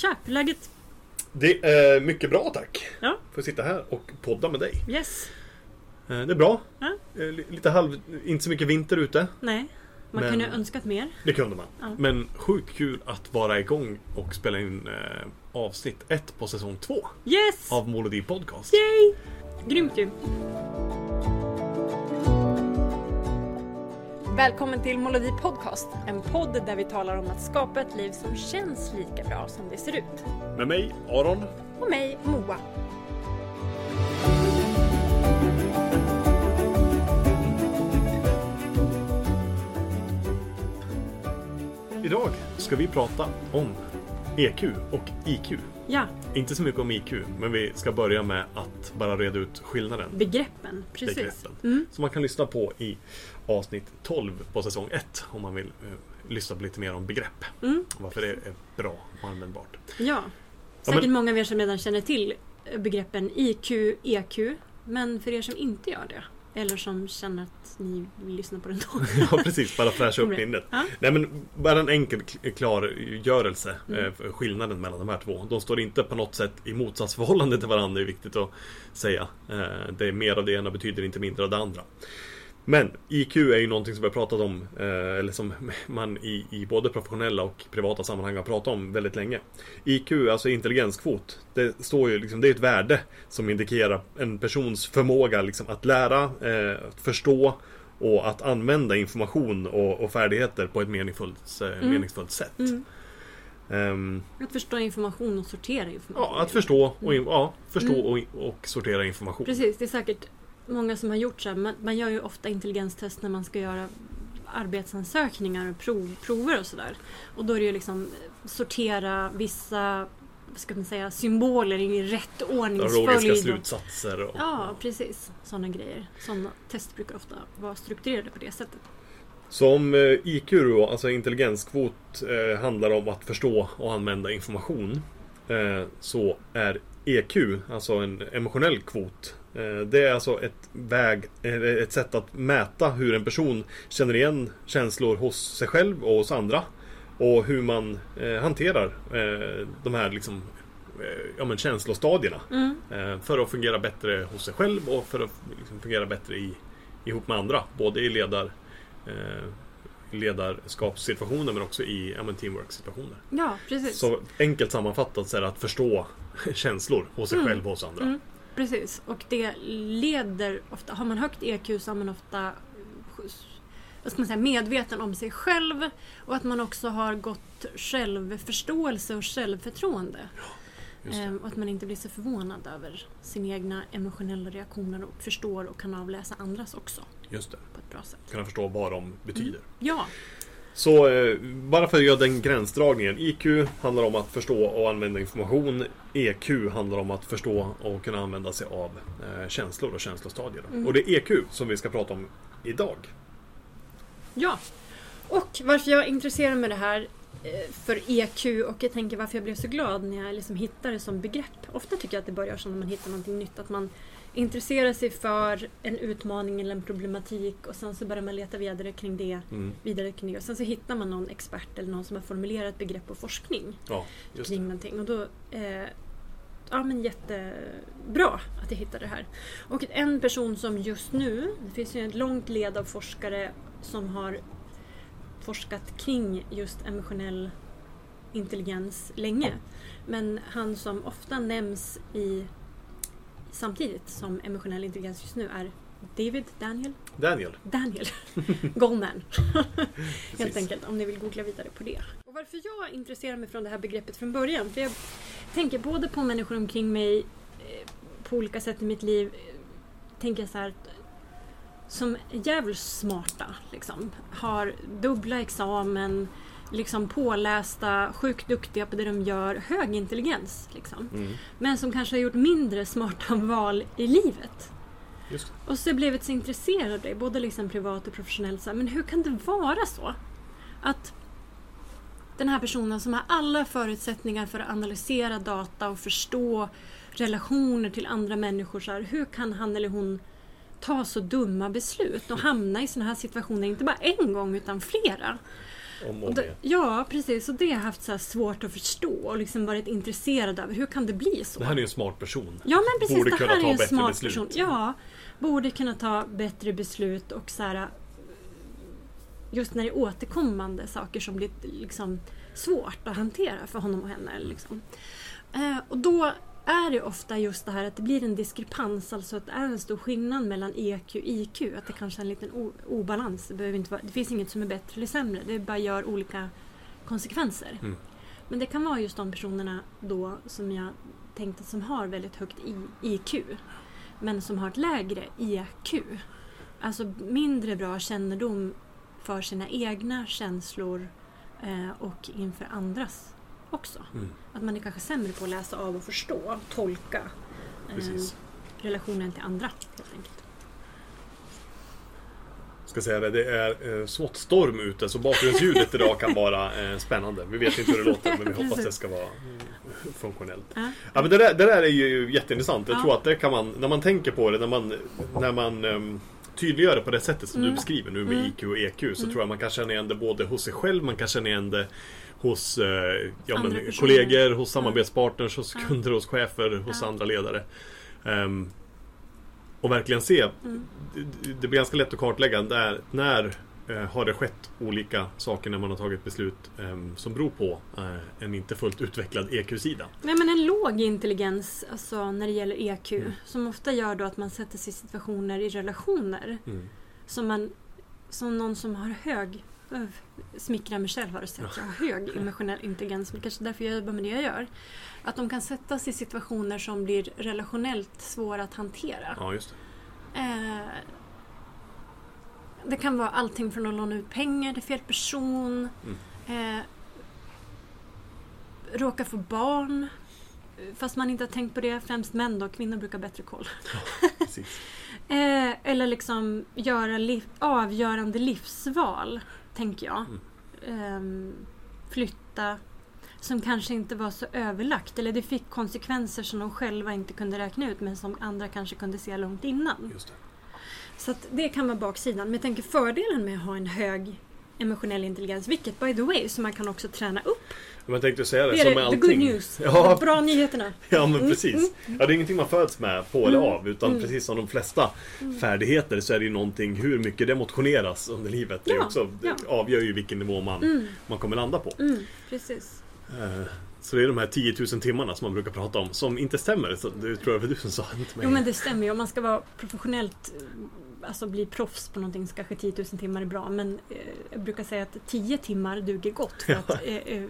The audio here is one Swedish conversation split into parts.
Tja, hur är läget? Det är mycket bra tack. Ja. För att sitta här och podda med dig. Yes. Eh, Det är bra. Ja. Eh, li- Lite halv... Inte så mycket vinter ute. Nej. Man Men- kunde ha önskat mer. Det kunde man. Ja. Men sjukt kul att vara igång och spela in eh, avsnitt ett på säsong två Yes! av Molodi Podcast. Yay! Grymt ju. Välkommen till Molodi Podcast. En podd där vi talar om att skapa ett liv som känns lika bra som det ser ut. Med mig, Aron. Och mig, Moa. Idag ska vi prata om EQ och IQ. Ja, Inte så mycket om IQ, men vi ska börja med att bara reda ut skillnaden. begreppen. Precis. begreppen. Mm. Som man kan lyssna på i avsnitt 12 på säsong 1 om man vill eh, lyssna på lite mer om begrepp. Mm. Varför det är bra och användbart. Ja. Säkert men- många av er som redan känner till begreppen IQ, EQ. Men för er som inte gör det, eller som känner att ni vill lyssna på den då. Ja precis, bara fräscha upp minnet. Ja. Nej men bara en enkel klargörelse Mm. eh, för skillnaden mellan de här två. De står inte på något sätt i motsatsförhållande till varandra, det är viktigt att säga. Eh, Det är mer av det ena betyder inte mindre av det andra. Men IQ är ju någonting som vi har pratat om, eh, eller som man i, i både professionella och privata sammanhang har pratat om väldigt länge. IQ, alltså intelligenskvot, det står ju liksom, det är ett värde som indikerar en persons förmåga liksom, att lära, eh, att förstå och att använda information och, och färdigheter på ett meningsfullt, eh, Mm. meningsfullt sätt. Mm. Ehm, Att förstå information och sortera information. ja, att förstå, och, in- ja, förstå Mm. och, och sortera information. Precis, det är säkert många som har gjort så här. Man, man gör ju ofta intelligenstest när man ska göra arbetsansökningar och prov, prover och sådär. Och då är det ju liksom eh, sortera vissa ska man säga, symboler i rätt Logiska ordningsföljd. och- slutsatser. Och, Ja, precis. Sådana grejer. Sådana test brukar ofta vara strukturerade på det sättet. Så om eh, IQ då, alltså intelligenskvot, eh, handlar om att förstå och använda information. Så är EQ, alltså en emotionell kvot. Eh, det är alltså ett väg, eh, ett sätt att mäta hur en person känner igen känslor hos sig själv och hos andra. Och hur man eh, hanterar de här liksom, ja, men känslostadierna. Mm. För att fungera bättre hos sig själv och för att liksom fungera bättre i, ihop med andra. Både i ledar, ledarskapssituationer men också i ja, teamwork-situationer. Ja, precis. Så enkelt sammanfattat så är det att förstå känslor hos sig Mm. själv och hos andra. Mm, precis. Och det leder ofta... Har man högt EQ så är man ofta vad ska man säga, medveten om sig själv och att man också har gott självförståelse och självförtroende. Det. Ehm, och att man inte blir så förvånad över sina egna emotionella reaktioner och förstår och kan avläsa andras också Just det. på ett bra sätt. Kunna förstå vad de betyder. Ja, Så eh, bara för att göra den gränsdragningen. IQ handlar om att förstå och använda information. EQ handlar om att förstå och kunna använda sig av eh, känslor och känslostadier. Mm. Och det är EQ som vi ska prata om idag. Ja, och varför jag intresserar mig det här eh, för EQ och jag tänker varför jag blev så glad när jag liksom hittade det som begrepp. Ofta tycker jag att det börjar så när man hittar någonting nytt. Att man intresserar sig för en utmaning eller en problematik och sen så börjar man leta vidare kring det. Mm. Vidare kring det. Och sen så hittar man någon expert eller någon som har formulerat begrepp och forskning Ja, kring det. någonting. Och då, eh, ja men jättebra att jag hittade det här. Och en person som just nu, det finns ju ett långt led av forskare som har forskat kring just emotionell intelligens länge. Men han som ofta nämns i samtidigt som emotionell intelligens just nu är David Daniel Daniel. Daniel Goldman. Helt enkelt, om ni vill googla vidare på det. Och varför jag intresserar mig från det här begreppet från början? För jag tänker både på människor omkring mig eh, på olika sätt i mitt liv. Tänker jag så här som jävligt smarta. Liksom, har dubbla examen, liksom pålästa, sjukt duktiga på det de gör, hög intelligens. Liksom. Mm. Men som kanske har gjort mindre smarta val i livet. Just. Och så jag så intresserad av det, både liksom privat och professionellt. Så här, men hur kan det vara så? Att den här personen som har alla förutsättningar för att analysera data och förstå relationer till andra människor. Så här, hur kan han eller hon ta så dumma beslut och hamna i sådana här situationer, inte bara en gång utan flera? Om Och och det, ja, precis. Och det har jag haft så svårt att förstå och liksom varit intresserad av. Hur kan det bli så? Det här är ju en smart person. Ja men precis, Borde det här är en smart beslut. person. Ja, borde kunna ta bättre beslut och så här, just när det är återkommande saker som blir liksom svårt att hantera för honom och henne. Liksom. Eh, och då är det ofta just det här att det blir en diskrepans, alltså att det är en stor skillnad mellan EQ och IQ. Att det kanske är en liten obalans. Det, behöver inte vara, det finns inget som är bättre eller sämre, det bara gör olika konsekvenser. Mm. Men det kan vara just de personerna då som jag tänkte som har väldigt högt IQ. Men som har ett lägre EQ. Alltså mindre bra kännedom för sina egna känslor eh, och inför andras också. Mm. Att man är kanske sämre på att läsa av och förstå, tolka eh, relationen till andra helt enkelt. Ska säga det, det är eh, smått storm ute så bakgrundsljudet idag kan vara eh, spännande. Vi vet inte hur det låter men vi hoppas det ska vara mm, funktionellt. Ja. Ja men det där, det där är ju jätteintressant. Jag Ja. tror att det kan man, när man tänker på det, när man, när man um, tydliggör det på det sättet som Mm. du beskriver nu med Mm. IQ och EQ så Mm. tror jag man kan känna igen det både hos sig själv, man kan känna igen det hos eh, ja, men, kollegor, hos samarbetspartners, hos kunder, hos chefer, hos andra ledare. Ehm, och verkligen se, Mm. det, det blir ganska lätt att kartlägga där, när eh, har det skett olika saker när man har tagit beslut ehm, som beror på eh, en inte fullt utvecklad EQ-sida. Nej, men en låg intelligens alltså, när det gäller EQ Mm. som ofta gör då att man sätter sig i situationer i relationer Mm. som, man, som någon som har hög smickrar mig själv har du sett. Jag har hög emotionell intelligens. Men kanske därför jag jobbar med det jag gör. Att de kan sätta sig i situationer som blir relationellt svåra att hantera. Ja, just det. Eh, det kan vara allting från att låna ut pengar till fel person. Mm. Eh, råka få barn. Fast man inte har tänkt på det. Främst män då. Kvinnor brukar bättre koll. Precis. Eh, eller liksom göra liv, avgörande livsval, tänker jag. Ehm, flytta som kanske inte var så överlagt. Eller det fick konsekvenser som de själva inte kunde räkna ut men som andra kanske kunde se långt innan. Just det. Så det kan vara baksidan. Men jag tänker fördelen med att ha en hög emotionell intelligens, vilket by the way, som man kan också träna upp. Jag tänkte säga det, Det som är med det, the allting. good news. Ja, De bra nyheterna. ja men Mm, precis. Ja, det är ingenting man föds med på eller Mm, av. Utan mm. precis som de flesta färdigheter så är det ju någonting hur mycket det motioneras under livet. Det, Ja, också, det avgör ju vilken nivå man, Mm, man kommer landa på. mm, precis. Eh, Så det är de här 10 000 timmarna som man brukar prata om som inte stämmer. Så det tror jag var du som sa. Jo men det stämmer ju. Om man ska vara professionellt, alltså bli proffs på någonting så kanske 10 000 timmar är bra. Men eh, jag brukar säga att 10 timmar duger gott. För att, eh, eh,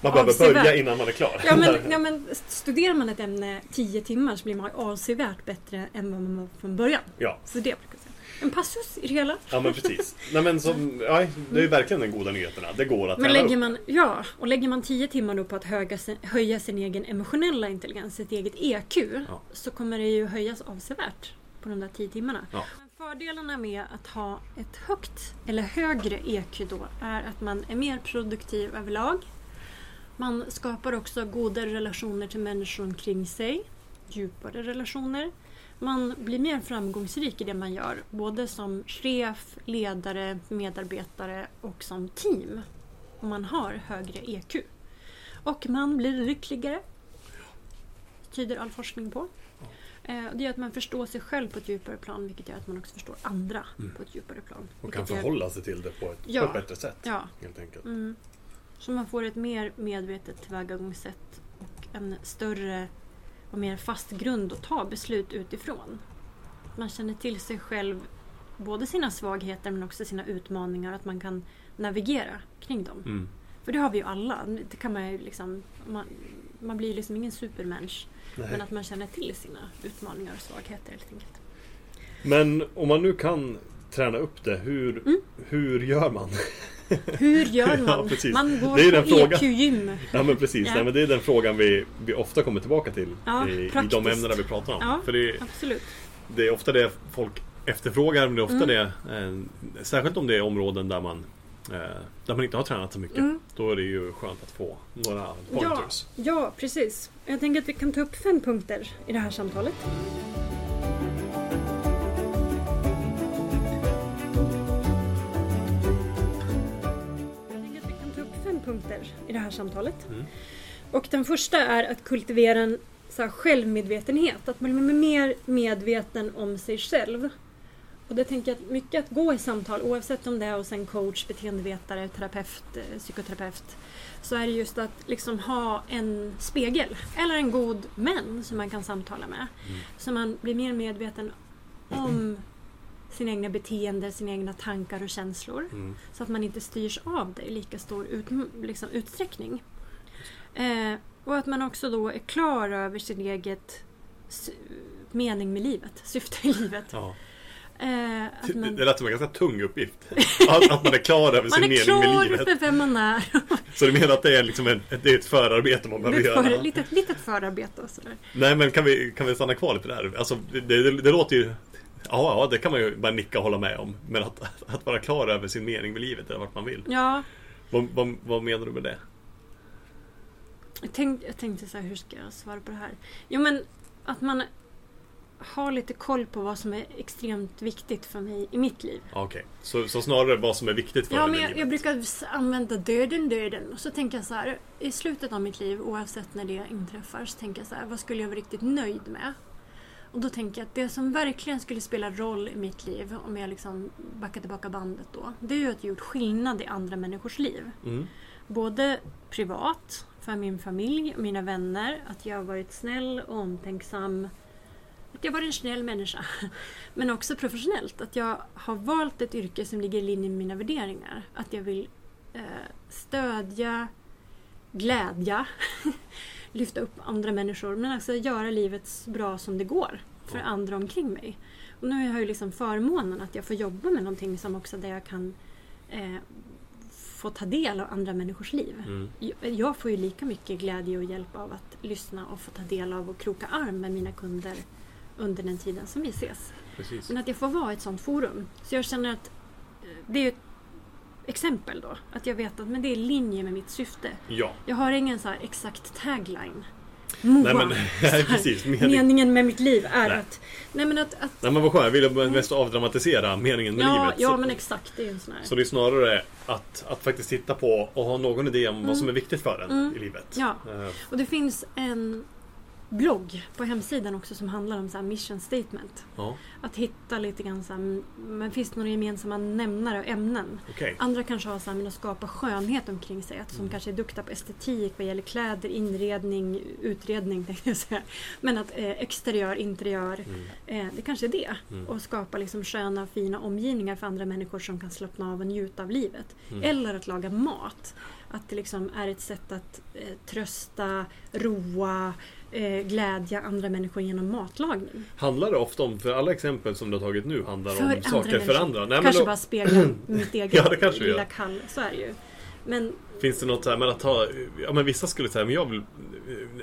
man behöver avsevärt. börja innan man är klar. ja, men, ja men studerar man ett ämne 10 timmar så blir man avsevärt bättre än vad man var från början. ja. Så det brukar jag säga. En passus i det hela. ja, men precis. Nej, men som, ja, det är ju verkligen den goda nyheterna. Det går att Men lägger upp. man, ja, och lägger man 10 timmar då på att höga, höja sin egen emotionella intelligens, sitt eget EQ, Ja. så kommer det ju höjas avsevärt på de där 10 timmarna. Ja. Fördelarna med att ha ett högt eller högre EQ då är att man är mer produktiv överlag. Man skapar också goda relationer till människor omkring sig, djupare relationer. Man blir mer framgångsrik i det man gör, både som chef, ledare, medarbetare och som team. Om man har högre EQ. Och man blir lyckligare. tyder all forskning på. Eh, Det gör att man förstår sig själv på ett djupare plan vilket gör att man också förstår andra Mm. på ett djupare plan. Och kan gör- förhålla sig till det på ett, Ja. på ett bättre sätt. Ja. Helt enkelt. Mm. Så man får ett mer medvetet tillvägagångssätt och en större och mer fast grund att ta beslut utifrån. Man känner till sig själv, både sina svagheter men också sina utmaningar, att man kan navigera kring dem. Mm. För det har vi ju alla. Det kan man ju liksom, man, man blir liksom ingen supermensch. Nej. Men att man känner till sina utmaningar och svagheter helt enkelt. Men om man nu kan träna upp det, hur, Mm. hur gör man? Hur gör man? Ja, man går Det är den på frågan. EQ-gym. Ja men precis, Ja. Nej, men det är den frågan vi, vi ofta kommer tillbaka till Ja, i, i de ämnena vi pratar om. Ja. För det, Absolut. det är ofta det folk efterfrågar, men det är ofta Mm. det eh, Särskilt om det är områden där man Där man inte har tränat så mycket. Mm. Då är det ju skönt att få några pointers. Ja, precis. Jag tänker att vi kan ta upp fem punkter i det här samtalet. punkter i det här samtalet. Mm. Och den första är att kultivera en så självmedvetenhet. Att man blir mer medveten om sig själv. Och det tänker jag att mycket att gå i samtal, oavsett om det är hos en coach, beteendevetare, terapeut, eh, psykoterapeut, så är det just att liksom ha en spegel eller en god vän som man kan samtala med. Mm. Så man blir mer medveten om sina egna beteenden, sina egna tankar och känslor. Mm. Så att man inte styrs av det i lika stor ut, liksom, utsträckning. Eh, och att man också då är klar över sin eget mening med livet, syfte i livet. Ja. Eh, att man, Det lät som en ganska tung uppgift. Att, att man är klar över man sin är mening klar med livet. för vem man är. Så du menar att det är, liksom en, det är ett förarbete man behöver är ett göra? för, litet, litet förarbete och sådär. Nej men kan vi, kan vi stanna kvar lite där? Alltså det, det, det låter ju... Ja, ja, det kan man ju bara nicka och hålla med om. Men att, att vara klar över sin mening med livet eller vart man vill. Ja, Vad, vad, vad menar du med det? jag, tänk, jag tänkte så här, hur ska jag svara på det här? Jo men att man har lite koll på vad som är extremt viktigt för mig i mitt liv. Okej, så, så snarare vad som är viktigt för Ja, i men jag, livet. jag brukar använda döden, döden. Och så tänker jag så här, i slutet av mitt liv, oavsett när det inträffar, så tänker jag så här, vad skulle jag vara riktigt nöjd med? Och då tänker jag att det som verkligen skulle spela roll i mitt liv, om jag liksom backar tillbaka bandet då, det är ju att jag gjort skillnad i andra människors liv. Mm. Både privat, för min familj och mina vänner, att jag har varit snäll och omtänksam. Jag varit en snäll människa. Men också professionellt, att jag har valt ett yrke som ligger i linje med mina värderingar. Att jag vill eh, stödja, glädja, lyfta upp andra människor men också göra livet så bra som det går för andra omkring mig. Och nu har jag ju liksom förmånen att jag får jobba med någonting som också där jag kan eh, få ta del av andra människors liv. Mm. Jag får ju lika mycket glädje och hjälp av att lyssna och få ta del av och kroka arm med mina kunder under den tiden som vi ses. Precis. Men att jag får vara ett sånt forum. Så jag känner att eh, det är ett exempel då. Att jag vet att men det är i linje med mitt syfte. Ja. Jag har ingen så exakt tagline. Moa. Nej men, nej, precis. Mening. Meningen med mitt liv är Nej. att... Nej men att... att Nej men vad skönt, jag ville mest avdramatisera meningen med ja, livet. ja men exakt. Det är ju en sån här... så det är snarare att, att faktiskt titta på och ha någon idé om vad som är viktigt för en Mm. i livet. Ja. Eh, Och det finns en blogg på hemsidan också som handlar om så här mission statement. ja, Att hitta lite grann så här, men finns det några gemensamma nämnare och ämnen? okej. Andra kanske har så här, men att skapa skönhet omkring sig. Att som Mm. kanske är duktiga på estetik vad gäller kläder, inredning, utredning. tänkte jag säga. Men att eh, exteriör, interiör. Mm. Eh, det kanske är det. Mm. Och skapa liksom sköna fina omgivningar för andra människor som kan slappna av och njuta av livet. Mm. Eller att laga mat. Att det liksom är ett sätt att eh, trösta, roa, eh, glädja andra människor genom matlagning. Handlar det ofta om, för alla exempel som du har tagit nu handlar För om saker för människor. andra. Nej, men kanske då, bara speglar mitt eget Ja, det kanske lilla kall. Så är det ju. Men Finns det något så här, men att ta, ja men vissa skulle säga, men jag vill,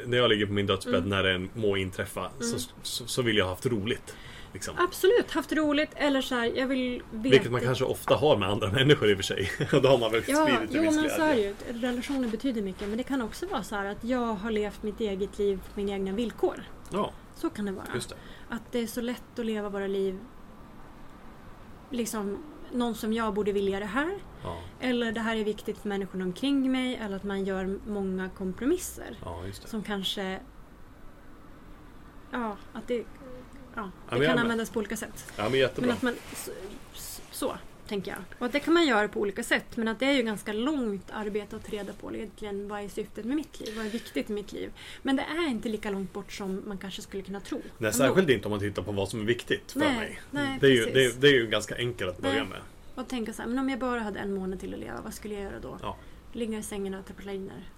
när jag ligger på min dödsbädd Mm. när det må inträffa, så, så, så vill jag ha haft roligt. Liksom. absolut, haft roligt. Eller så här, jag vill veta... Vilket man kanske ofta har med andra människor i och för sig. Då har man väl Ja, spridit en jo viss men så är ju. Relationer betyder mycket. Men det kan också vara så här att jag har levt mitt eget liv på mina egna villkor. Ja, Så kan det vara. det. Att det är så lätt att leva våra liv liksom någon som jag borde vilja det här. Ja, Eller det här är viktigt för människorna omkring mig. Eller att man gör många kompromisser. ja. Som kanske... Ja, att det... Ja, det jag kan användas på olika sätt. Ja men jättebra. Men att man... Så, så tänker jag. Och att det kan man göra på olika sätt. Men att det är ju ganska långt arbete att ta reda på egentligen vad är syftet med mitt liv? Vad är viktigt i mitt liv? Men det är inte lika långt bort som man kanske skulle kunna tro. Nej, särskilt inte om man tittar på vad som är viktigt för Nej, mig. nej, det, är ju, det, är, det är ju ganska enkelt att börja Nej. med. Och tänka så här, men om jag bara hade en månad till att leva, vad skulle jag göra då? Ja. Ligga i sängen och äta praliner?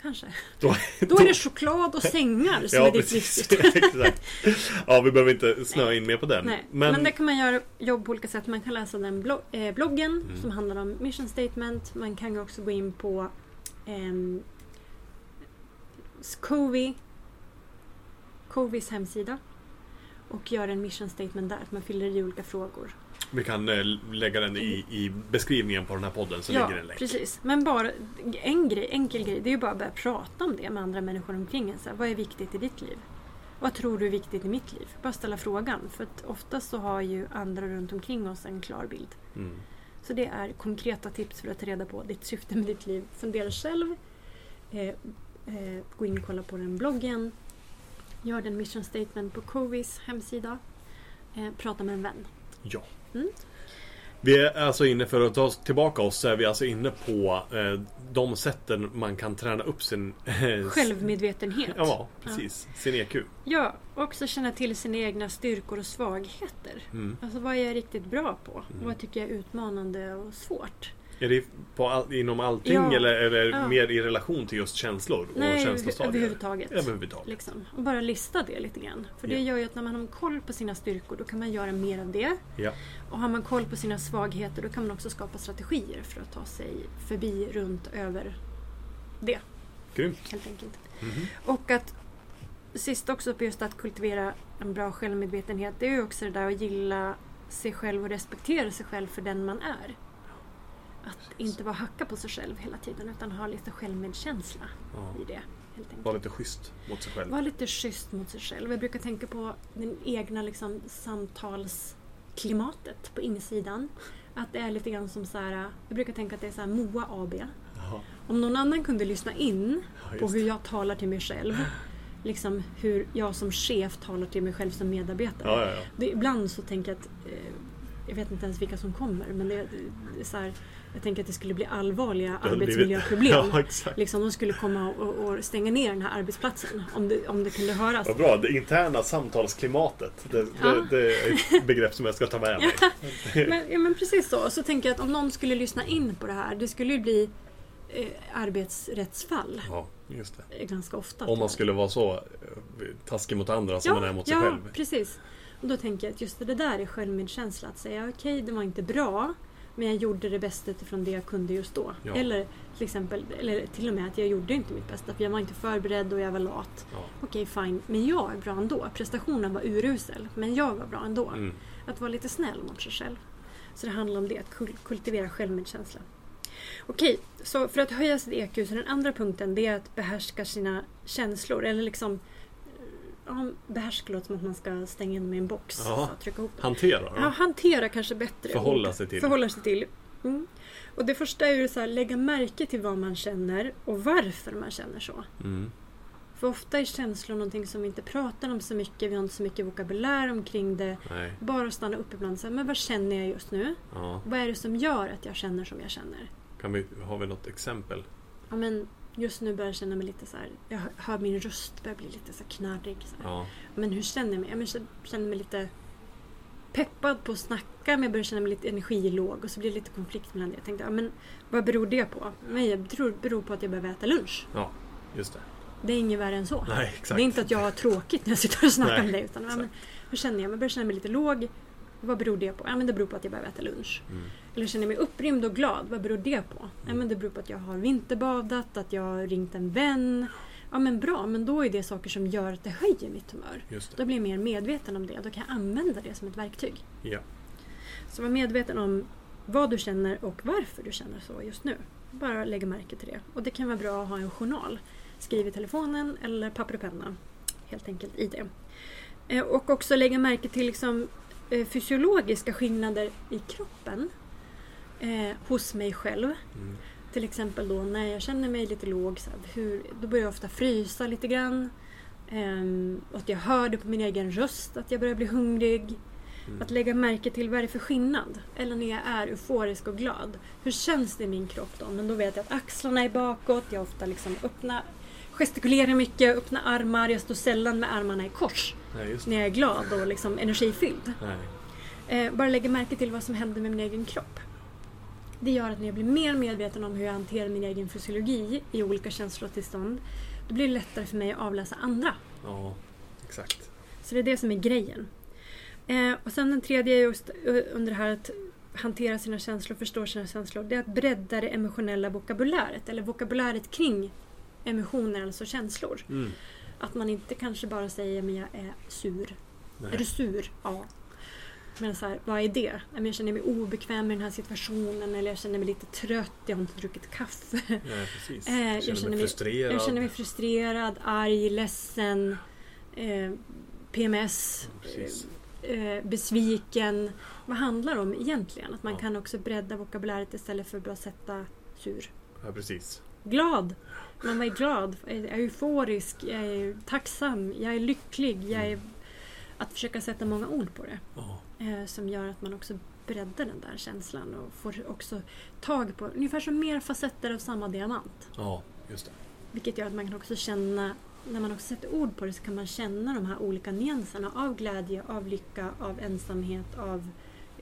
Eh, kanske. Då, Då är det choklad och sängar som är ditt livssyfte. Ja, vi behöver inte snöa in mer på den. Men, men, det kan man göra jobb på olika sätt. Man kan läsa den blog- eh, bloggen Mm. som handlar om mission statement. Man kan också gå in på ehm, Covey, Coveys hemsida och göra en mission statement där. Att man fyller i olika frågor. Vi kan eh, lägga den i, i beskrivningen på den här podden så ja, ligger en länk. precis. Men bara en grej, enkel grej, det är ju bara att börja prata om det med andra människor omkring en. Så här, vad är viktigt i ditt liv? Vad tror du är viktigt i mitt liv? Bara ställa frågan. För att oftast så har ju andra runt omkring oss en klar bild. Mm. Så det är konkreta tips för att ta reda på ditt syfte med ditt liv. Fundera själv. Eh, eh, gå in och kolla på den bloggen. Gör den mission statement på Covis hemsida. Eh, prata med en vän. Ja. Mm. Vi är alltså inne, för att ta tillbaka oss, så är vi alltså inne på eh, de sätten man kan träna upp sin... Eh, Självmedvetenhet. Ja, precis. Sin EQ. Ja, också känna till sina egna styrkor och svagheter. Mm. Alltså vad är jag riktigt bra på? Mm. Vad tycker jag är utmanande och svårt? Är det på all, inom allting Ja. eller det Ja. mer i relation till just känslor och Nej, känslostadier? överhuvudtaget. Överhuvudtaget. Liksom. Och bara lista det lite grann. För det Ja. gör ju att när man har koll på sina styrkor då kan man göra mer av det. Och har man koll på sina svagheter då kan man också skapa strategier för att ta sig förbi, runt, över det Grymt. helt enkelt. Mhm. Och att sist också på just att kultivera en bra självmedvetenhet det är ju också det där att gilla sig själv och respektera sig själv för den man är. Att inte vara hacka på sig själv hela tiden utan ha lite självmedkänsla Ja. i det. Var lite schysst mot sig själv. Var lite schysst mot sig själv. Jag brukar tänka på den egna liksom, samtalsklimatet på insidan. Att det är lite grann som så här, jag brukar tänka att det är så här MOA AB. Jaha. Om någon annan kunde lyssna in Ja, på hur jag talar till mig själv. Liksom hur jag som chef talar till mig själv som medarbetare. Ja, ja. Det, ibland så tänker jag att, eh, jag vet inte ens vilka som kommer, men det, det är så här, jag tänker att det skulle bli allvarliga arbetsmiljöproblem. Ja. Liksom de skulle komma och, och stänga ner den här arbetsplatsen om det, om det kunde höras. Vad bra, det interna samtalsklimatet. Det, Ja. det, det är ett begrepp som jag ska ta med mig. Men, ja, men precis så. Så tänker jag att om någon skulle lyssna in på det här, det skulle ju bli eh, arbetsrättsfall Ja, just det. eh, ganska ofta. Om man skulle vara så eh, taskig mot andra som man är mot sig ja, själv. precis. Och då tänker jag att just det där är självmedkänsla. Att säga okej, det var inte bra, men jag gjorde det bästa utifrån det jag kunde just då. Ja. Eller till exempel, eller till och med att jag gjorde inte mitt bästa, för jag var inte förberedd och jag var lat. Ja. Okej, fine, men jag är bra ändå. Prestationen var urusel, men jag var bra ändå. Mm. Att vara lite snäll mot sig själv. Så det handlar om det, att kul- kultivera självmedkänsla. Okej, så för att höja sitt EQ, så den andra punkten det är att behärska sina känslor. Eller liksom... Ja, behärska låter som att man ska stänga in dem i en box. Ja. Så, trycka ihop. Hantera då? Ja, hantera kanske bättre. Förhålla sig till. Förhålla sig till. Mm. Och det första är ju så här, lägga märke till vad man känner och varför man känner så. Mm. För ofta är känslor någonting som vi inte pratar om så mycket. Vi har inte så mycket vokabulär omkring det. Nej. Bara stanna upp ibland och säga, men vad känner jag just nu? Ja. Vad är det som gör att jag känner som jag känner? Kan vi, har vi något exempel? Ja, men just nu börjar jag känna mig lite så här. Jag hör- min röst börjar bli lite så knarrig. Så. Ja. Men hur känner jag mig? Jag känner mig lite peppad på att snacka men jag börjar känna mig lite energilåg och så blir det lite konflikt mellan det. Jag tänkte, ja, men vad beror det på? Men jag tror det beror på att jag behöver äta lunch. ja, just det. Det är inget värre än så. Nej. Det är inte att jag har tråkigt när jag sitter och snackar Nej, med dig. Utan, ja, men, hur känner jag? Jag börjar känna mig lite låg. Vad beror det på? Ja, men det beror på att jag behöver äta lunch. Mm. Eller känner mig upprymd och glad? Vad beror det på? Ja, men det beror på att jag har vinterbadat, att jag har ringt en vän. Ja men bra, men då är det saker som gör att det höjer mitt humör. Just det. Då blir jag mer medveten om det. Då kan jag använda det som ett verktyg. Ja. Så var medveten om vad du känner och varför du känner så just nu. Bara lägga märke till det. Och det kan vara bra att ha en journal. Skriv i telefonen eller papper och penna. Helt enkelt i det. Eh, Och också lägga märke till liksom, eh, fysiologiska skillnader i kroppen. Eh, hos mig själv. Mm. Till exempel då när jag känner mig lite låg, så här, hur, då börjar jag ofta frysa lite grann. Ehm, att jag hör det på min egen röst, att jag börjar bli hungrig. Mm. Att lägga märke till vad är det för skillnad? Eller när jag är euforisk och glad. Hur känns det i min kropp då? Men då vet jag att axlarna är bakåt, jag ofta liksom öppnar, gestikulerar mycket, öppnar armar. Jag står sällan med armarna i kors Nej, när jag är glad och liksom energifylld. Eh, bara lägga märke till vad som händer med min egen kropp. Det gör att när jag blir mer medveten om hur jag hanterar min egen fysiologi i olika känslotillstånd, då blir det lättare för mig att avläsa andra. Ja, exakt. Så det är det som är grejen. Eh, och sen den tredje just eh, under det här att hantera sina känslor, förstå sina känslor. Det är att bredda det emotionella vokabuläret, eller vokabuläret kring emotioner, alltså känslor. Mm. Att man inte kanske bara säger men jag är sur. Nej. Är du sur? Ja. Men så här, vad är det? Jag känner mig obekväm i den här situationen eller jag känner mig lite trött, jag har inte druckit kaffe. Nej, precis. Eh, jag jag känner mig frustrerad. Jag känner mig frustrerad, arg, ledsen, eh, PMS. Precis. eh, besviken. Vad handlar det om egentligen? Att man Ja. kan också bredda vokabuläret istället för att bara sätta sur. Ja, precis. Glad! Man var glad, jag är euforisk, jag är tacksam, jag är lycklig. Jag är... Att försöka sätta många ord på det. Eh, som gör att man också breddar den där känslan och får också tag på ungefär som mer facetter av samma diamant. ja, just det. Vilket gör att man kan också känna, när man också sätter ord på det så kan man känna de här olika nyanserna av glädje, av lycka, av ensamhet, av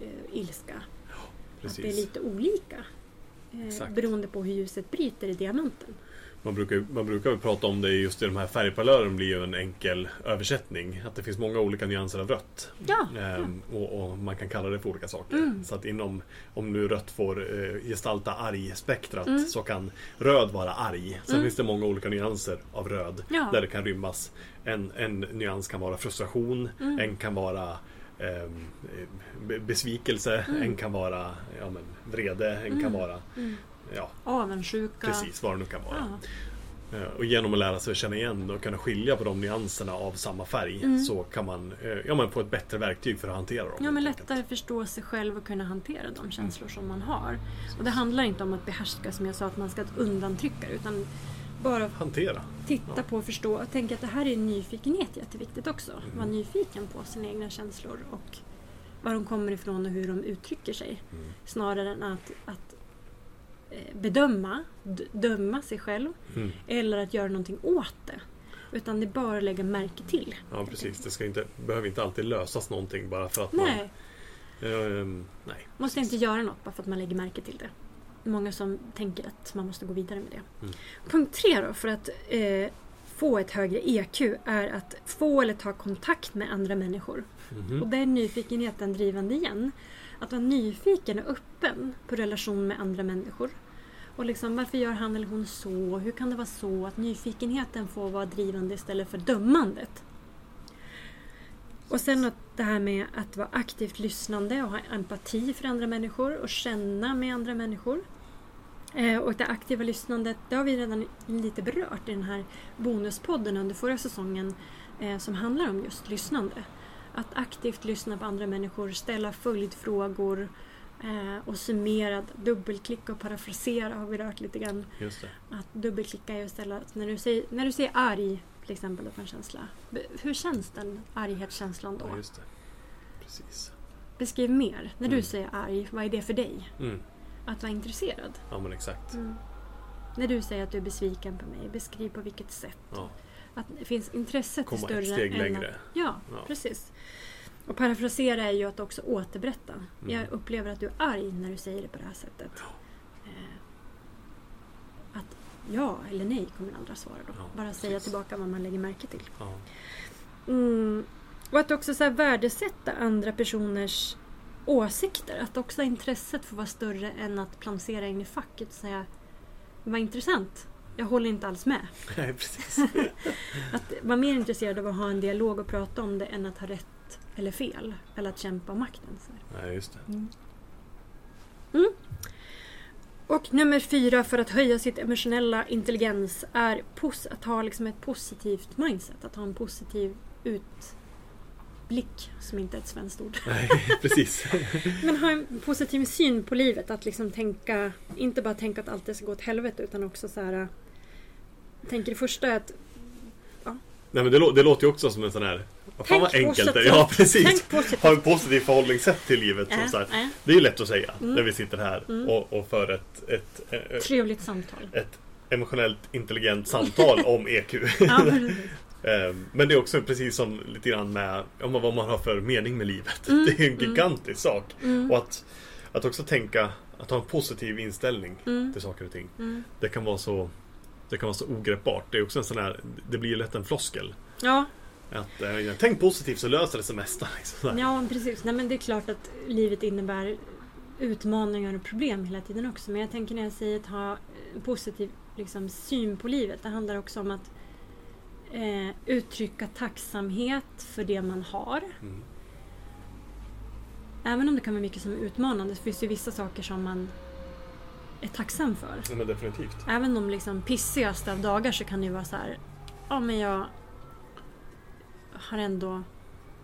eh, ilska. Att Precis. det är lite olika. Eh, beroende på hur ljuset bryter i diamanten. Man brukar, man brukar prata om det just i de här färgpalören blir ju en enkel översättning. Att det finns många olika nyanser av rött. Ja, Ehm, och, och man kan kalla det för olika saker. Mm. Så att inom, om nu rött får eh, gestalta arg-spektrat Mm. så kan röd vara arg. Sen Mm. finns det många olika nyanser av röd. Ja. Där det kan rymmas. En, en nyans kan vara frustration. Mm. En kan vara be- besvikelse. Mm. En kan vara ja, men, vrede. En kan Mm. vara. Ja, avundsjuka. precis vad det nu kan vara. Ja. Eh, Och genom att lära sig att känna igen och kunna skilja på de nyanserna av samma färg Mm. så kan man eh, ja, men få ett bättre verktyg för att hantera dem. Ja, men helt enkelt. lättare förstå sig själv och kunna hantera de känslor som man har. Och det handlar inte om att behärska, som jag sa, att man ska undantrycka utan bara Hantera. titta Ja. på och förstå och tänka att det här är nyfikenhet jätteviktigt också. Mm. Vara nyfiken på sina egna känslor och var de kommer ifrån och hur de uttrycker sig. Mm. Snarare än att, att bedöma, d- döma sig själv Mm. eller att göra någonting åt det. Utan det är bara att lägga märke till. Ja precis, det ska inte, behöver inte alltid lösas någonting bara för att man... Nej, Ehm, nej. måste inte göra något bara för att man lägger märke till det. Många som tänker att man måste gå vidare med det. Mm. Punkt tre då, för att eh, få ett högre EQ är att få eller ta kontakt med andra människor. Mhm. Och där är nyfikenheten drivande igen. Att vara nyfiken och öppen på relation med andra människor. Och liksom, varför gör han eller hon så? Hur kan det vara så? Att nyfikenheten får vara drivande istället för dömandet. Och sen att det här med att vara aktivt lyssnande och ha empati för andra människor och känna med andra människor. Eh, och det aktiva lyssnandet, det har vi redan lite berört i den här bonuspodden under förra säsongen eh, som handlar om just lyssnande. Att aktivt lyssna på andra människor, ställa följdfrågor eh, och summera, dubbelklicka och parafrasera har vi rört lite grann. Att dubbelklicka är att ställa, när du säger, när du säger arg till exempel på en känsla. Hur känns den arghetskänslan då? Ja. Precis. Beskriv mer. När du Mm. säger arg, vad är det för dig? Mm. Att vara intresserad. Ja men exakt. När du säger att du är besviken på mig, beskriv på vilket sätt. Ja. Att det finns intresset Komma större ett steg än längre. Att, ja, Ja. precis. Och parafrasera är ju att också återberätta. Mm. Jag upplever att du är arg när du säger det på det här sättet. Eh, att ja eller nej kommer andra svara då. Ja, Bara säga precis. tillbaka vad man lägger märke till. Ja. Mm. Och att också så här värdesätta andra personers åsikter. Att också intresset får vara större än att placera in i facket och säga vad intressant. Jag håller inte alls med. Nej precis. Att vara mer intresserad av att ha en dialog och prata om det än att ha rätt eller fel. Eller att kämpa om makten. Så. Nej just det. Mm. Och nummer fyra för att höja sitt emotionella intelligens är att ha liksom ett positivt mindset. Att ha en positiv utblick, som inte är ett svenskt ord. Nej precis. Men ha en positiv syn på livet. Att liksom tänka, inte bara tänka att allt ska gå åt helvete utan också så här. Tänker det första är att Nej men det, det låter ju också som en sån här... Vad fan vad enkelt det positivt. Ja precis. positivt. Ha en positiv förhållningssätt till livet. Äh, så här. äh, Det är ju lätt att säga Mm. när vi sitter här Mm. och, och för ett, ett, ett, trevligt samtal. ett emotionellt intelligent samtal om EQ. Ja. Ehm, Men det är också precis som lite grann med ja, vad man har för mening med livet. Mm, Det är en mm. gigantisk sak. Mm, Och att, att också tänka, att ha en positiv inställning mm, till saker och ting. mm. Det kan vara så det kan vara så ogreppbart. Det är också en sån här, det blir ju lätt en floskel. Ja, Att eh, tänk positivt så löser det sig mesta. Liksom. Ja, precis. Nej, men det är klart att livet innebär utmaningar och problem hela tiden också. Men jag tänker när jag säger att ha en positiv liksom, syn på livet. Det handlar också om att eh, uttrycka tacksamhet för det man har. Mm. Även om det kan vara mycket som är utmanande så finns det ju vissa saker som man är tacksam för. Ja, men definitivt. Även de liksom pissigaste av dagar så kan det ju vara så här. Ja men jag har ändå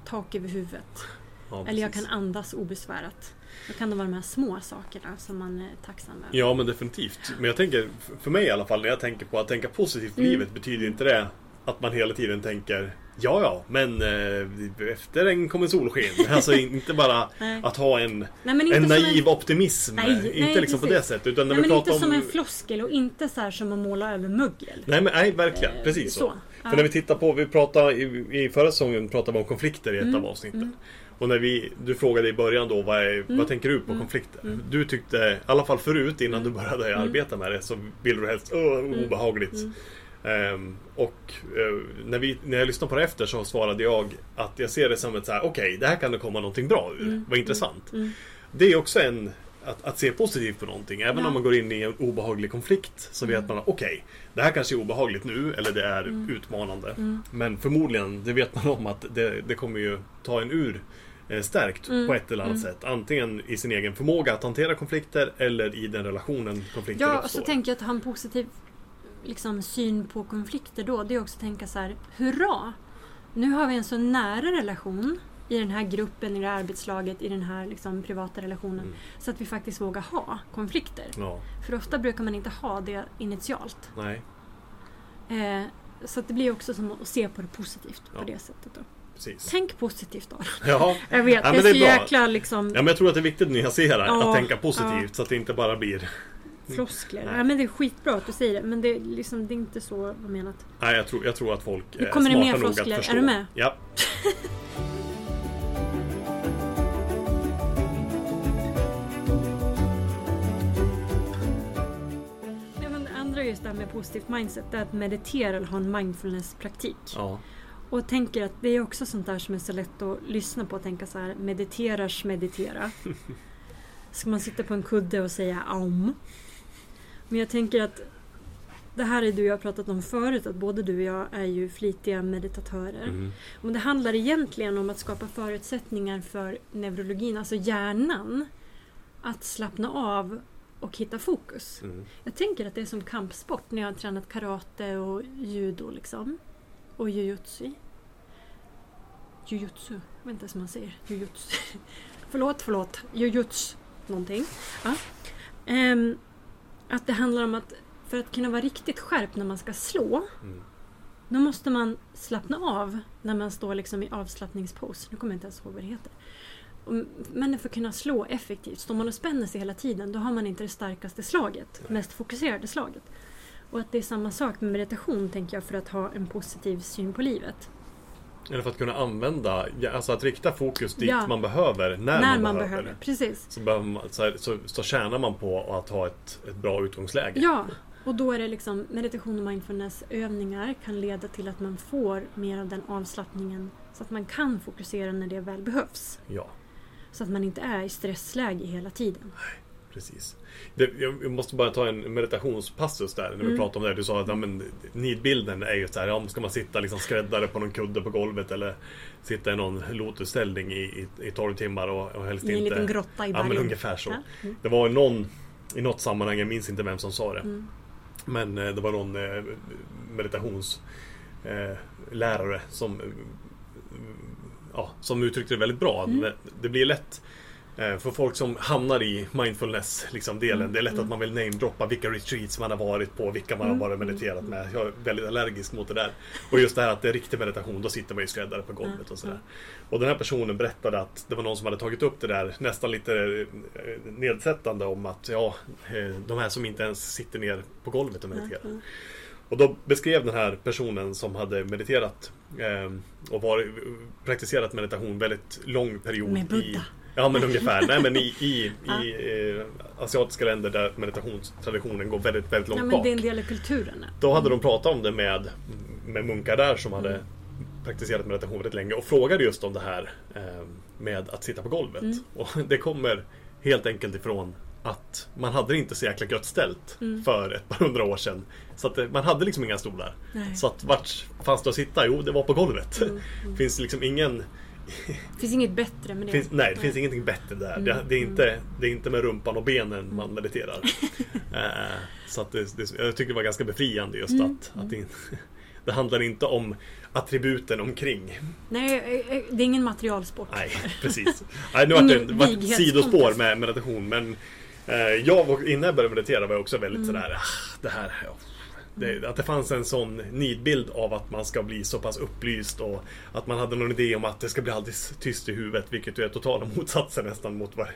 tak över huvudet. Ja, Eller jag kan andas obesvärat. Då kan det vara de här små sakerna som man är tacksam över. Ja men definitivt. Men jag tänker, för mig i alla fall, när jag tänker på att tänka positivt i Mm. livet betyder inte det att man hela tiden tänker Ja ja, men eh, efter en kommer solsken. Alltså inte bara att ha en, Nej, en naiv optimism. Nej, inte nej, liksom på precis. det sättet. Utan när Nej, vi men inte om... som en floskel och inte så här som att måla över mögel. Nej men nej, verkligen. Eh, Precis så. så. För Ja. när vi tittar på, vi pratade i, i förra säsongen pratade vi om konflikter i ett Mm, av avsnitten. Och när vi, du frågade i början då, vad, är, Mm. vad tänker du på konflikter? Du tyckte, i alla fall förut innan du började Mm. arbeta med det, så ville du helst, åh, obehagligt. Ehm, och eh, när, vi, när jag lyssnade på det efter så svarade jag att jag ser det som ett så här, okej, det här kan det komma någonting bra ur. Vad intressant. Mm. Det är också en att, att se positivt på någonting. Även Ja. om man går in i en obehaglig konflikt så Mm. vet man att okej, det här kanske är obehagligt nu eller det är Mm. utmanande. Men förmodligen, det vet man om att det, det kommer ju ta en ur eh, stärkt Mm. på ett eller annat sätt. Antingen i sin egen förmåga att hantera konflikter eller i den relationen konflikter Ja, och uppstår. så tänker jag att ha en positiv liksom, syn på konflikter då. Det är också att tänka så här, hurra! Nu har vi en så nära relation i den här gruppen, i det här arbetslaget, i den här liksom, privata relationen. Mm. Så att vi faktiskt vågar ha konflikter. Ja, För ofta brukar man inte ha det initialt. nej, Eh, så det blir också som att se på det positivt Ja. på det sättet. Då. precis. Tänk positivt då. Ja, Jag vet, Ja, det men är det är så bra. jäkla liksom Ja men jag tror att det är viktigt att nyansera, Ja, att tänka positivt så att det inte bara blir... floskler. Nej. Ja, men det är skitbra att du säger det, men det är, liksom, det är inte så menat. Nej, jag tror, jag tror att folk Nu är kommer det smarta mer nog att floskler. Är förstå. du med? Ja. Ja, men det andra är just det här med positivt mindset. Det är att meditera eller ha en mindfulness-praktik. ja. Och tänker att det är också sånt där som är så lätt att lyssna på och tänka så här. Mediterars meditera. Ska man sitta på en kudde och säga om? Men jag tänker att det här är du och jag har pratat om förut, att både du och jag är ju flitiga meditatörer. Mm. Men det handlar egentligen om att skapa förutsättningar för neurologin, alltså hjärnan, att slappna av och hitta fokus. Mm. Jag tänker att det är som kampsport när jag har tränat karate och judo liksom. Och jujutsu. Jujutsu, jag vet inte ens hur man säger. Jujutsu. förlåt, förlåt. Jujutsu någonting. Ja. Ehm, att det handlar om att för att kunna vara riktigt skärpt när man ska slå Mm. då måste man slappna av när man står liksom i avslappningspose. Nu kommer jag inte ens ihåg vad det heter. Men för att kunna slå effektivt, står man och spänner sig hela tiden då har man inte det starkaste slaget, mest fokuserade slaget. Och att det är samma sak med meditation tänker jag för att ha en positiv syn på livet. Eller för att kunna använda, alltså att rikta fokus dit Ja. man behöver, när, När man, behöver. behöver. Precis. Så, behöver man, så, här, så, så tjänar man på att ha ett, ett bra utgångsläge. Ja, och då är det liksom meditation och mindfulnessövningar kan leda till att man får mer av den avslappningen så att man kan fokusera när det väl behövs. Ja, Så att man inte är i stressläge hela tiden. Precis. Det, jag måste bara ta en meditationspassus där när vi Mm. pratade om det. Du sa att ja, men, nidbilden är ju så här, ja, ska man sitta liksom skräddare på någon kudde på golvet eller sitta i någon lotusställning i, i, i 12 timmar och, och helst I en inte... liten grotta i Ja bergen. men ungefär så. Ja. Mm. Det var någon i något sammanhang, jag minns inte vem som sa det. Mm. Men eh, det var någon eh, meditationslärare eh, som ja, som uttryckte det väldigt bra. Mm. Det- blir lätt för folk som hamnar i mindfulness liksom, delen. Mm, Det är lätt mm. att man vill namedroppa vilka retreats man har varit på, vilka man Mm, har varit och mediterat med. Jag är väldigt allergisk mot det där. Och just det här att det är riktig meditation, då sitter man ju skräddare på golvet Mm, och sådär. Och den här personen berättade att det var någon som hade tagit upp det där nästan lite eh, nedsättande om att ja, eh, de här som inte ens sitter ner på golvet och mediterar. Mm. Och då beskrev den här personen som hade mediterat eh, och var, praktiserat meditation väldigt lång period. Med I, Buddha. Ja men ungefär. Nej men i, i, Ja. i eh, asiatiska länder där meditationstraditionen går väldigt, väldigt långt Ja, men bak. det är en del av kulturen. Då hade de pratat om det med, med munkar där som hade praktiserat meditation väldigt länge och frågade just om det här eh, med att sitta på golvet. Mm. Och det kommer helt enkelt ifrån att man hade det inte så jäkla gött ställt Mm. för ett par hundra år sedan. Så att det, man hade liksom inga stolar. Nej. Så att vart fanns det att sitta? Jo, det var på golvet. Mm, finns liksom ingen... Det finns inget bättre med det. Finns, nej, det finns ingenting bättre där. Det, Mm, det, är inte, det är inte med rumpan och benen man mediterar. Eh, så det, det, jag tycker det var ganska befriande just Mm, att, att det, Det handlar inte om attributen omkring. Nej, eh, eh, det är ingen materialsport. Nej, precis. Nej, nu vart det vart vighetskontest. sidospår med meditation, men eh, jag var, innan jag började meditera var jag också väldigt Mm. sådär, ah, det här, ja. Det, att det fanns en sån nidbild av att man ska bli så pass upplyst och att man hade någon idé om att det ska bli alldeles tyst i huvudet, vilket ju är totala motsatsen nästan mot vad,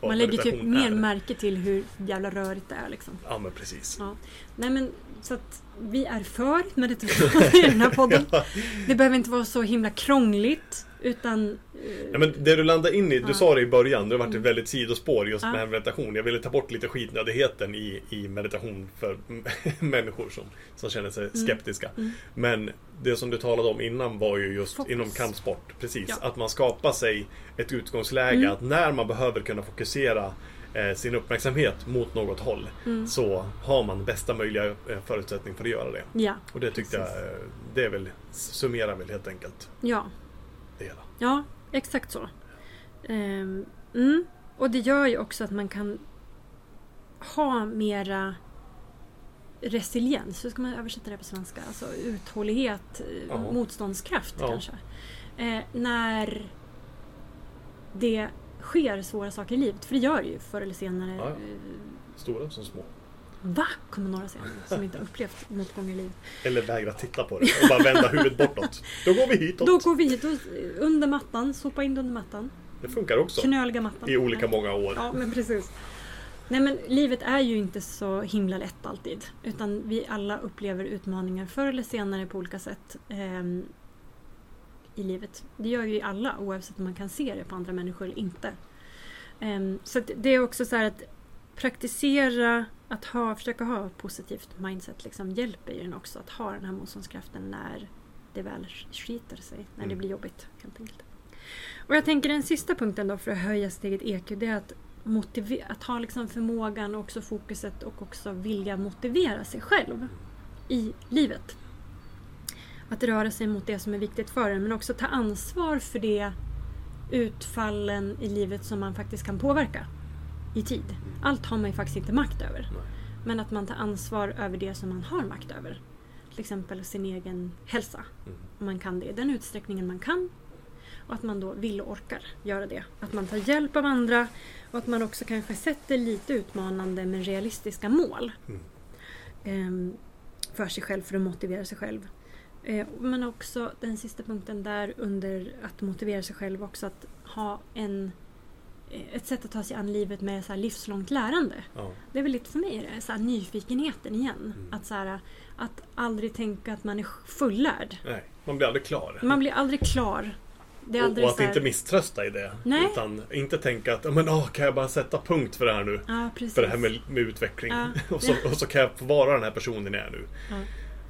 vad Man lägger typ mer är. märke till hur jävla rörigt det är liksom. Ja, men precis. Ja. Nej men så att vi är för meditation i den här podden. Det behöver inte vara så himla krångligt utan eh, Ja, men det du landade in i, du Ja. sa det i början, det har varit ett Mm. väldigt sidospår just Ja. med meditation. Jag ville ta bort lite skitnödigheten i, i meditation för människor som, som känner sig skeptiska. Mm. Men det som du talade om innan var ju just Fokus. inom kampsport. Precis, Ja. att man skapar sig ett utgångsläge Mm. att när man behöver kunna fokusera sin uppmärksamhet mot något håll Mm. så har man bästa möjliga eh, förutsättning för att göra det. ja, Och det tyckte Precis. jag, eh, det är väl, summerar väl helt enkelt ja, det hela. ja, exakt så. Ehm, mm. Och det gör ju också att man kan ha mera resiliens, hur ska man översätta det på svenska? Alltså uthållighet, eh, Ja. motståndskraft Ja. kanske. Eh, när det sker svåra saker i livet, för det gör det ju förr eller senare. Ja, Stora som små. Va? Kommer några säga som inte har upplevt motgång i livet. Eller vägra titta på det och bara vända huvudet bortåt. Då går vi hitåt. Då går vi hit och under mattan, sopa in det under mattan. Det funkar också. Knöliga mattan. I olika många år. Ja, men precis. Nej men livet är ju inte så himla lätt alltid. Utan vi alla upplever utmaningar förr eller senare på olika sätt ehm, i livet. Det gör ju alla oavsett om man kan se det på andra människor eller inte. Ehm, så det är också så här att praktisera, att ha, försöka ha ett positivt mindset liksom, hjälper ju en också att ha den här motståndskraften när det väl skiter sig, när det Mm. blir jobbigt. helt enkelt. Och jag tänker den sista punkten då för att höja sitt eget EQ, det är att, att ha liksom förmågan och också fokuset och också vilja motivera sig själv i livet. Att röra sig mot det som är viktigt för en men också ta ansvar för det utfallen i livet som man faktiskt kan påverka i tid. Allt har man ju faktiskt inte makt över. Nej. Men att man tar ansvar över det som man har makt över. Till exempel sin egen hälsa. Mm. Om man kan det i den utsträckningen man kan. Och att man då vill och orkar göra det. Att man tar hjälp av andra och att man också kanske sätter lite utmanande men realistiska mål. Mm. ehm, för sig själv, för att motivera sig själv. Eh, men också den sista punkten där under att motivera sig själv också att ha en, eh, ett sätt att ta sig an livet med så livslångt lärande. Ja. Det är väl lite för mig det så nyfikenheten igen. Mm. Att, så här, att aldrig tänka att man är fullärd. Nej, man blir aldrig klar. Man blir aldrig klar. Och, och att här, inte misströsta i det. Nej. Utan inte tänka att "Ja, men, åh, kan jag bara sätta punkt för det här nu? Ja. För det här med, med utveckling. Ja. och, så, och så kan jag få vara den här personen jag är nu.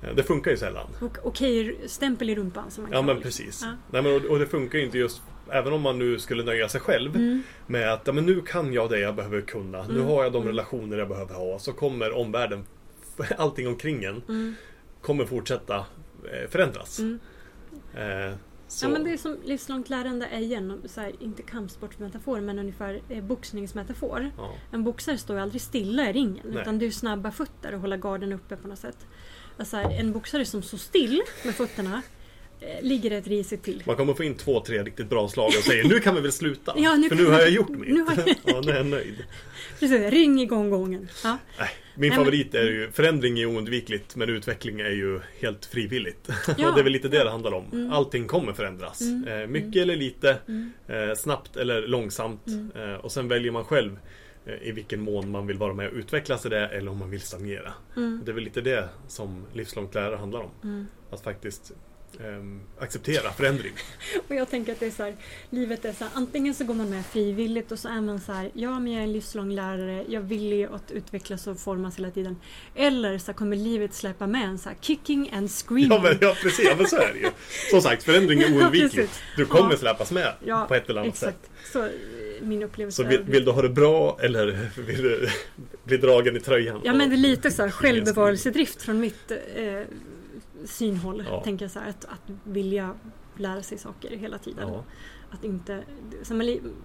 Eh, Det funkar ju sällan. Och, okej, stämpel i rumpan som man Ja men precis. Ja. Nej, men, och, och det funkar ju inte just Även om man nu skulle nöja sig själv Mm. med att ja, men nu kan jag det jag behöver kunna. Nu Mm. har jag de Mm. relationer jag behöver ha. Så kommer omvärlden, allting omkring en, Mm. kommer fortsätta eh, förändras. Mm. Eh. Ja men det är som livslångt lärande är igen, så här, inte kampsportsmetafor men ungefär eh, boxningsmetafor. ja. En boxare står ju aldrig stilla i ringen Nej. utan det är snabba fötter och hålla garden uppe på något sätt. Alltså, här, en boxare som står still med fötterna eh, ligger ett risigt till. Man kommer få in två, tre riktigt bra slag och säger nu kan vi väl sluta. Ja, nu för nu har jag gjort mitt. nu har jag- ja, nu är jag nöjd. Precis, ring igång gången. Ja. Min Nej, men- favorit är ju förändring är oundvikligt men utveckling är ju helt frivilligt. Ja. och det är väl lite det det handlar om. Mm. Allting kommer förändras. Mm. Eh, mycket eller lite, Mm. eh, snabbt eller långsamt. Mm. Eh, och sen väljer man själv i vilken mån man vill vara med och utvecklas i det eller om man vill stagnera. Mm. Det är väl lite det som livslångt lärare handlar om. Mm. Att faktiskt ehm, acceptera förändring. Och jag tänker att det är så här, livet är så här, antingen så går man med frivilligt och så är man så här, ja men jag är en livslång lärare, jag vill ju att utvecklas och formas hela tiden. Eller så kommer livet släppa med en så här, kicking and screaming. Ja men, ja, precis, ja, men så är det ju. Som sagt, förändring är Ja, oundviklig. precis. Du kommer Ja. släpas med Ja, på ett eller annat sätt. Exakt, så eh, min upplevelse Så vill, vill du ha det bra eller vill du bli dragen i tröjan? Ja men det är lite så här självbevarelsedrift från mitt eh, synhåll. Ja. Tänker jag så här, att, att vilja lära sig saker hela tiden. Ja. Att inte,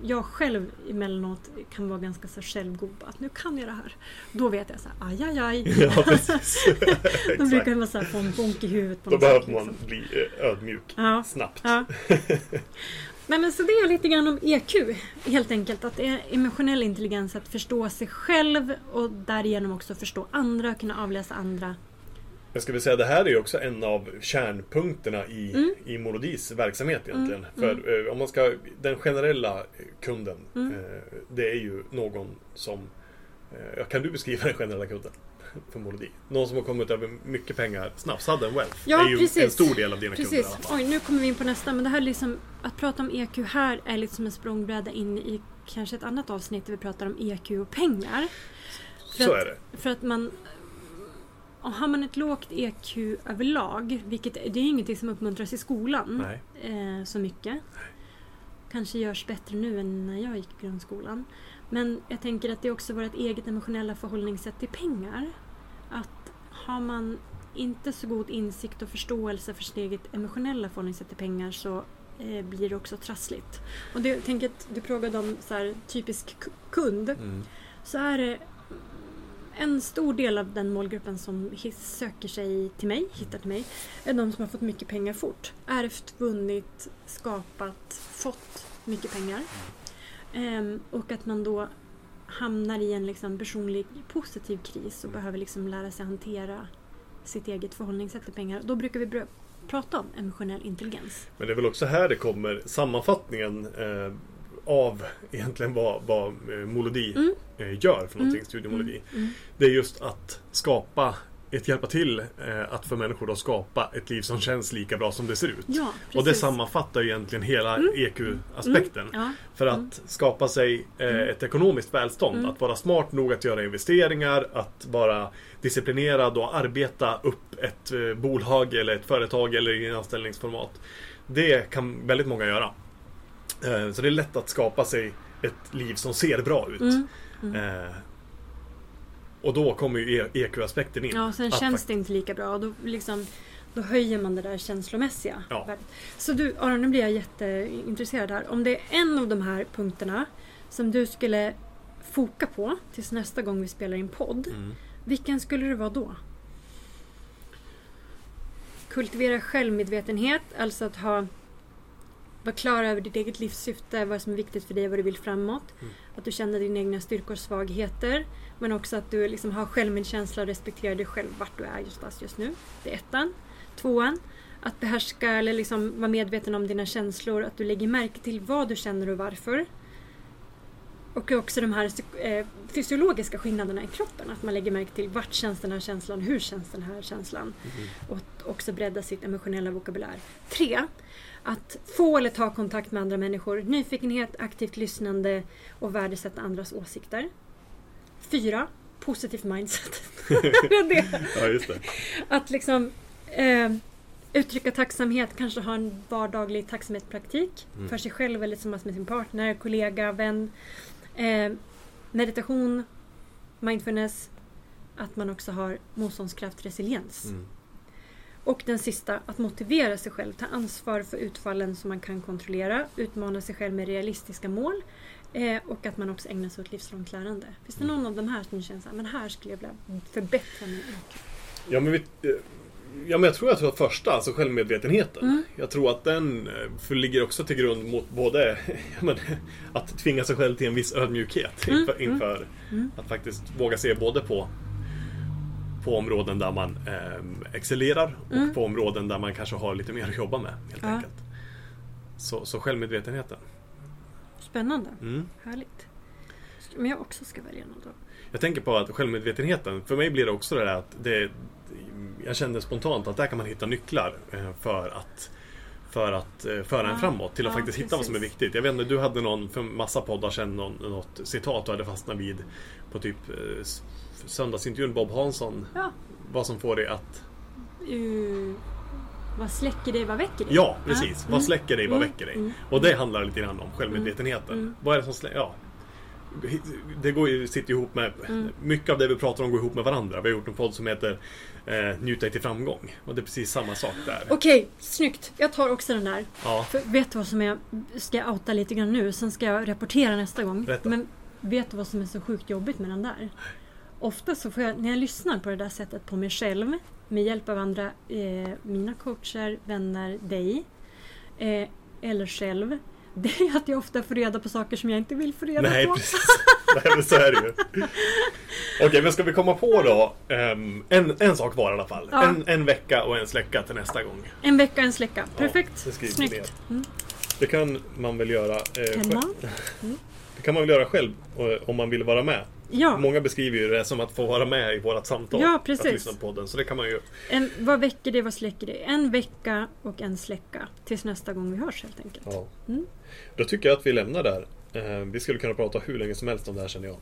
jag själv emellanåt kan vara ganska så självgod. Att nu kan jag det här. Då vet jag så här, aj, aj, aj. ja. Då brukar man så här få en bonk i huvudet. På Då behöver man liksom. bli eh, ödmjuk Ja. snabbt. Ja. Nej, men så det är lite grann om EQ helt enkelt. Att det är emotionell intelligens, att förstå sig själv och därigenom också förstå andra, kunna avläsa andra. Jag ska väl säga det här är ju också en av kärnpunkterna i, Mm. i Molodis verksamhet egentligen. Mm, För eh, om man ska, den generella kunden, Mm. eh, det är ju någon som, eh, kan du beskriva den generella kunden? För Molodi? Någon som har kommit över mycket pengar snabbt, sudden wealth. Ja, är ju precis. en stor del av dina kunder Precis. alla fall. Oj, nu kommer vi in på nästa. Men det här är liksom, att prata om EQ här är lite som en språngbräda in i kanske ett annat avsnitt där vi pratar om EQ och pengar. För Så att- är det. För att man... och Har man ett lågt EQ överlag, vilket det är ingenting som uppmuntras i skolan Nej. eh, så mycket. Kanske görs bättre nu än när jag gick i grundskolan. Men jag tänker att det är också vårt eget emotionella förhållningssätt till pengar. Att har man inte så god insikt och förståelse för sitt eget emotionella förhållningssätt till pengar så eh, blir det också trassligt. Och det, tänker att du frågade om så här, typisk ku- kund. Mm. Så är det en stor del av den målgruppen som söker sig till mig, hittar till mig, är de som har fått mycket pengar fort. Ärvt, vunnit, skapat, fått mycket pengar. Ehm, och att man då hamnar i en liksom personlig positiv kris och behöver liksom lära sig hantera sitt eget förhållningssätt till pengar. Då brukar vi prata om emotionell intelligens. Men det är väl också här det kommer sammanfattningen eh, av egentligen vad, vad eh, Molodi Mm. eh, gör för någonting, Mm. Studio Molodi. Mm. Det är just att skapa ett hjälpa till eh, att för människor då skapa ett liv som känns lika bra som det ser ut. Ja, Och det sammanfattar ju egentligen hela Mm. EQ-aspekten. Ja, För att Mm. skapa sig eh, Mm. ett ekonomiskt välstånd. Mm. Att vara smart nog att göra investeringar, att vara disciplinerad och arbeta upp ett eh, bolag eller ett företag eller i en anställningsformat. Det kan väldigt många göra. Eh, så det är lätt att skapa sig ett liv som ser bra ut. Och då kommer ju E- EQ-aspekten in. Ja, sen känns det inte lika bra och då, liksom, då höjer man det där känslomässiga. Ja. värdet. Så du, Aron, nu blir jag jätteintresserad här. Om det är en av de här punkterna som du skulle foka på tills nästa gång vi spelar in podd. Mm. Vilken skulle det vara då? Kultivera självmedvetenhet, alltså att ha vara klar över ditt eget livssyfte, vad som är viktigt för dig, vad du vill framåt. Mm. Att du känner dina egna styrkor och svagheter. Men också att du liksom har självmedkänsla och respekterar dig själv vart du är just, just nu. Det är ettan. Tvåan. Att behärska eller liksom vara medveten om dina känslor. Att du lägger märke till vad du känner och varför. Och också de här eh, fysiologiska skillnaderna i kroppen. Att man lägger märke till vart känns den här känslan, hur känns den här känslan. Mm. Och också bredda sitt emotionella vokabulär. Tre. Att få eller ta kontakt med andra människor. Nyfikenhet, aktivt lyssnande och värdesätta andras åsikter. Fyra. Positivt mindset. det. Ja, just det. Att liksom eh, uttrycka tacksamhet, kanske ha en vardaglig tacksamhetspraktik Mm. för sig själv eller tillsammans med sin partner, kollega, vän. Eh, meditation, mindfulness, att man också har motståndskraft, resiliens. Mm. Och den sista, att motivera sig själv, ta ansvar för utfallen som man kan kontrollera, utmana sig själv med realistiska mål eh, och att man också ägnar sig åt livslångt lärande. Finns det någon av de här som du känner så här, men här skulle jag vilja förbättra min IQ? Ja men, vi, eh, ja men jag tror att det första, alltså självmedvetenheten. Mm. Jag tror att den eh, ligger också till grund mot både men, att tvinga sig själv till en viss ödmjukhet Mm, inför, mm. inför Mm. att faktiskt våga se både på på områden där man eh, excellerar och Mm. på områden där man kanske har lite mer att jobba med. helt Ja. enkelt. Så, så självmedvetenheten. Spännande. Mm. Härligt. Men jag också ska välja något då. Jag tänker på att självmedvetenheten, för mig blir det också det där att det, jag kände spontant att där kan man hitta nycklar eh, för att för att eh, föra en framåt till att ja, faktiskt hitta vad som är precis. viktigt. Jag vet inte, du hade någon för massa poddar sedan någon, något citat du hade fastnat vid på typ eh, söndagsintervjun Bob Hansson. Ja. Vad som får dig att... Uh, vad släcker dig, vad väcker dig? Ja, precis. Ja. Vad släcker dig, vad Mm. väcker dig? Mm. Och det handlar lite grann om självmedvetenheten. Mm. Vad är det som släcker... Ja. det går sitter ihop med... Mm. Mycket av det vi pratar om går ihop med varandra. Vi har gjort en podd som heter eh, Njut dig till framgång. Och det är precis samma sak där. Okej, snyggt. Jag tar också den där. Ja, För vet du vad som är... Ska jag outa lite grann nu, sen ska jag rapportera nästa gång. Berätta. Men vet du vad som är så sjukt jobbigt med den där? Ofta så får jag, när jag lyssnar på det där sättet på mig själv, med hjälp av andra, eh, mina coacher, vänner, dig, eh, eller själv, det är att jag ofta får reda på saker som jag inte vill få reda nej på. precis. Nej, men så är det ju. Okej, men ska vi komma på då ehm, en, en sak var i alla fall. Ja. En, en vecka och en släcka till nästa gång. En vecka, en släcka. Perfekt. det skriver vi Snyggt. Mm. Det kan man väl göra eh, Kan man? Det kan man väl göra själv eh, om man vill vara med. Ja, Många beskriver ju det som att få vara med i vårat samtal. Ja, precis. Att lyssna på podden. Så det kan man ju. en, vad väcker det, vad släcker det? En vecka och en släcka. Tills nästa gång vi hörs helt enkelt. Ja. Mm. Då tycker jag att vi lämnar där. Eh, Vi skulle kunna prata hur länge som helst om det här känner jag.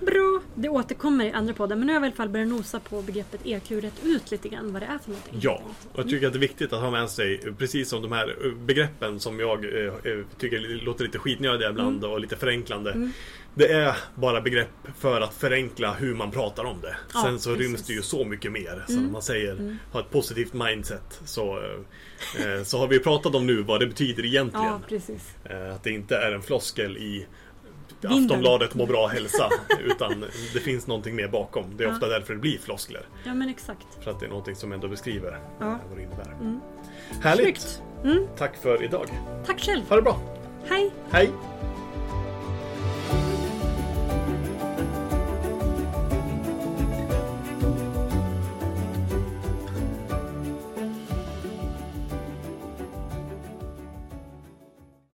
Bra! Det återkommer i andra podden men nu har jag i alla fall börjat nosa på begreppet EQ rätt ut lite grann vad det är för någonting. Ja, och jag tycker att det är viktigt att ha med sig precis som de här eh, begreppen som jag eh, eh, tycker låter lite skitnödiga ibland och lite förenklande. Mm. Det är bara begrepp för att förenkla hur man pratar om det. Ja, Sen så precis. ryms det ju så mycket mer. Så Mm. när man säger Mm. ha ett positivt mindset så, eh, eh, så har vi pratat om nu vad det betyder egentligen. Ja, precis. Eh, Att det inte är en floskel i. Aftonbladet må bra hälsa. utan det finns någonting mer bakom. Det är Ja. ofta därför det blir floskler. Ja men exakt. För att det är någonting som ändå beskriver Ja. vad det innebär. Mm. Härligt! Mm. Tack för idag. Tack själv! Ha det bra! Hej! Hej!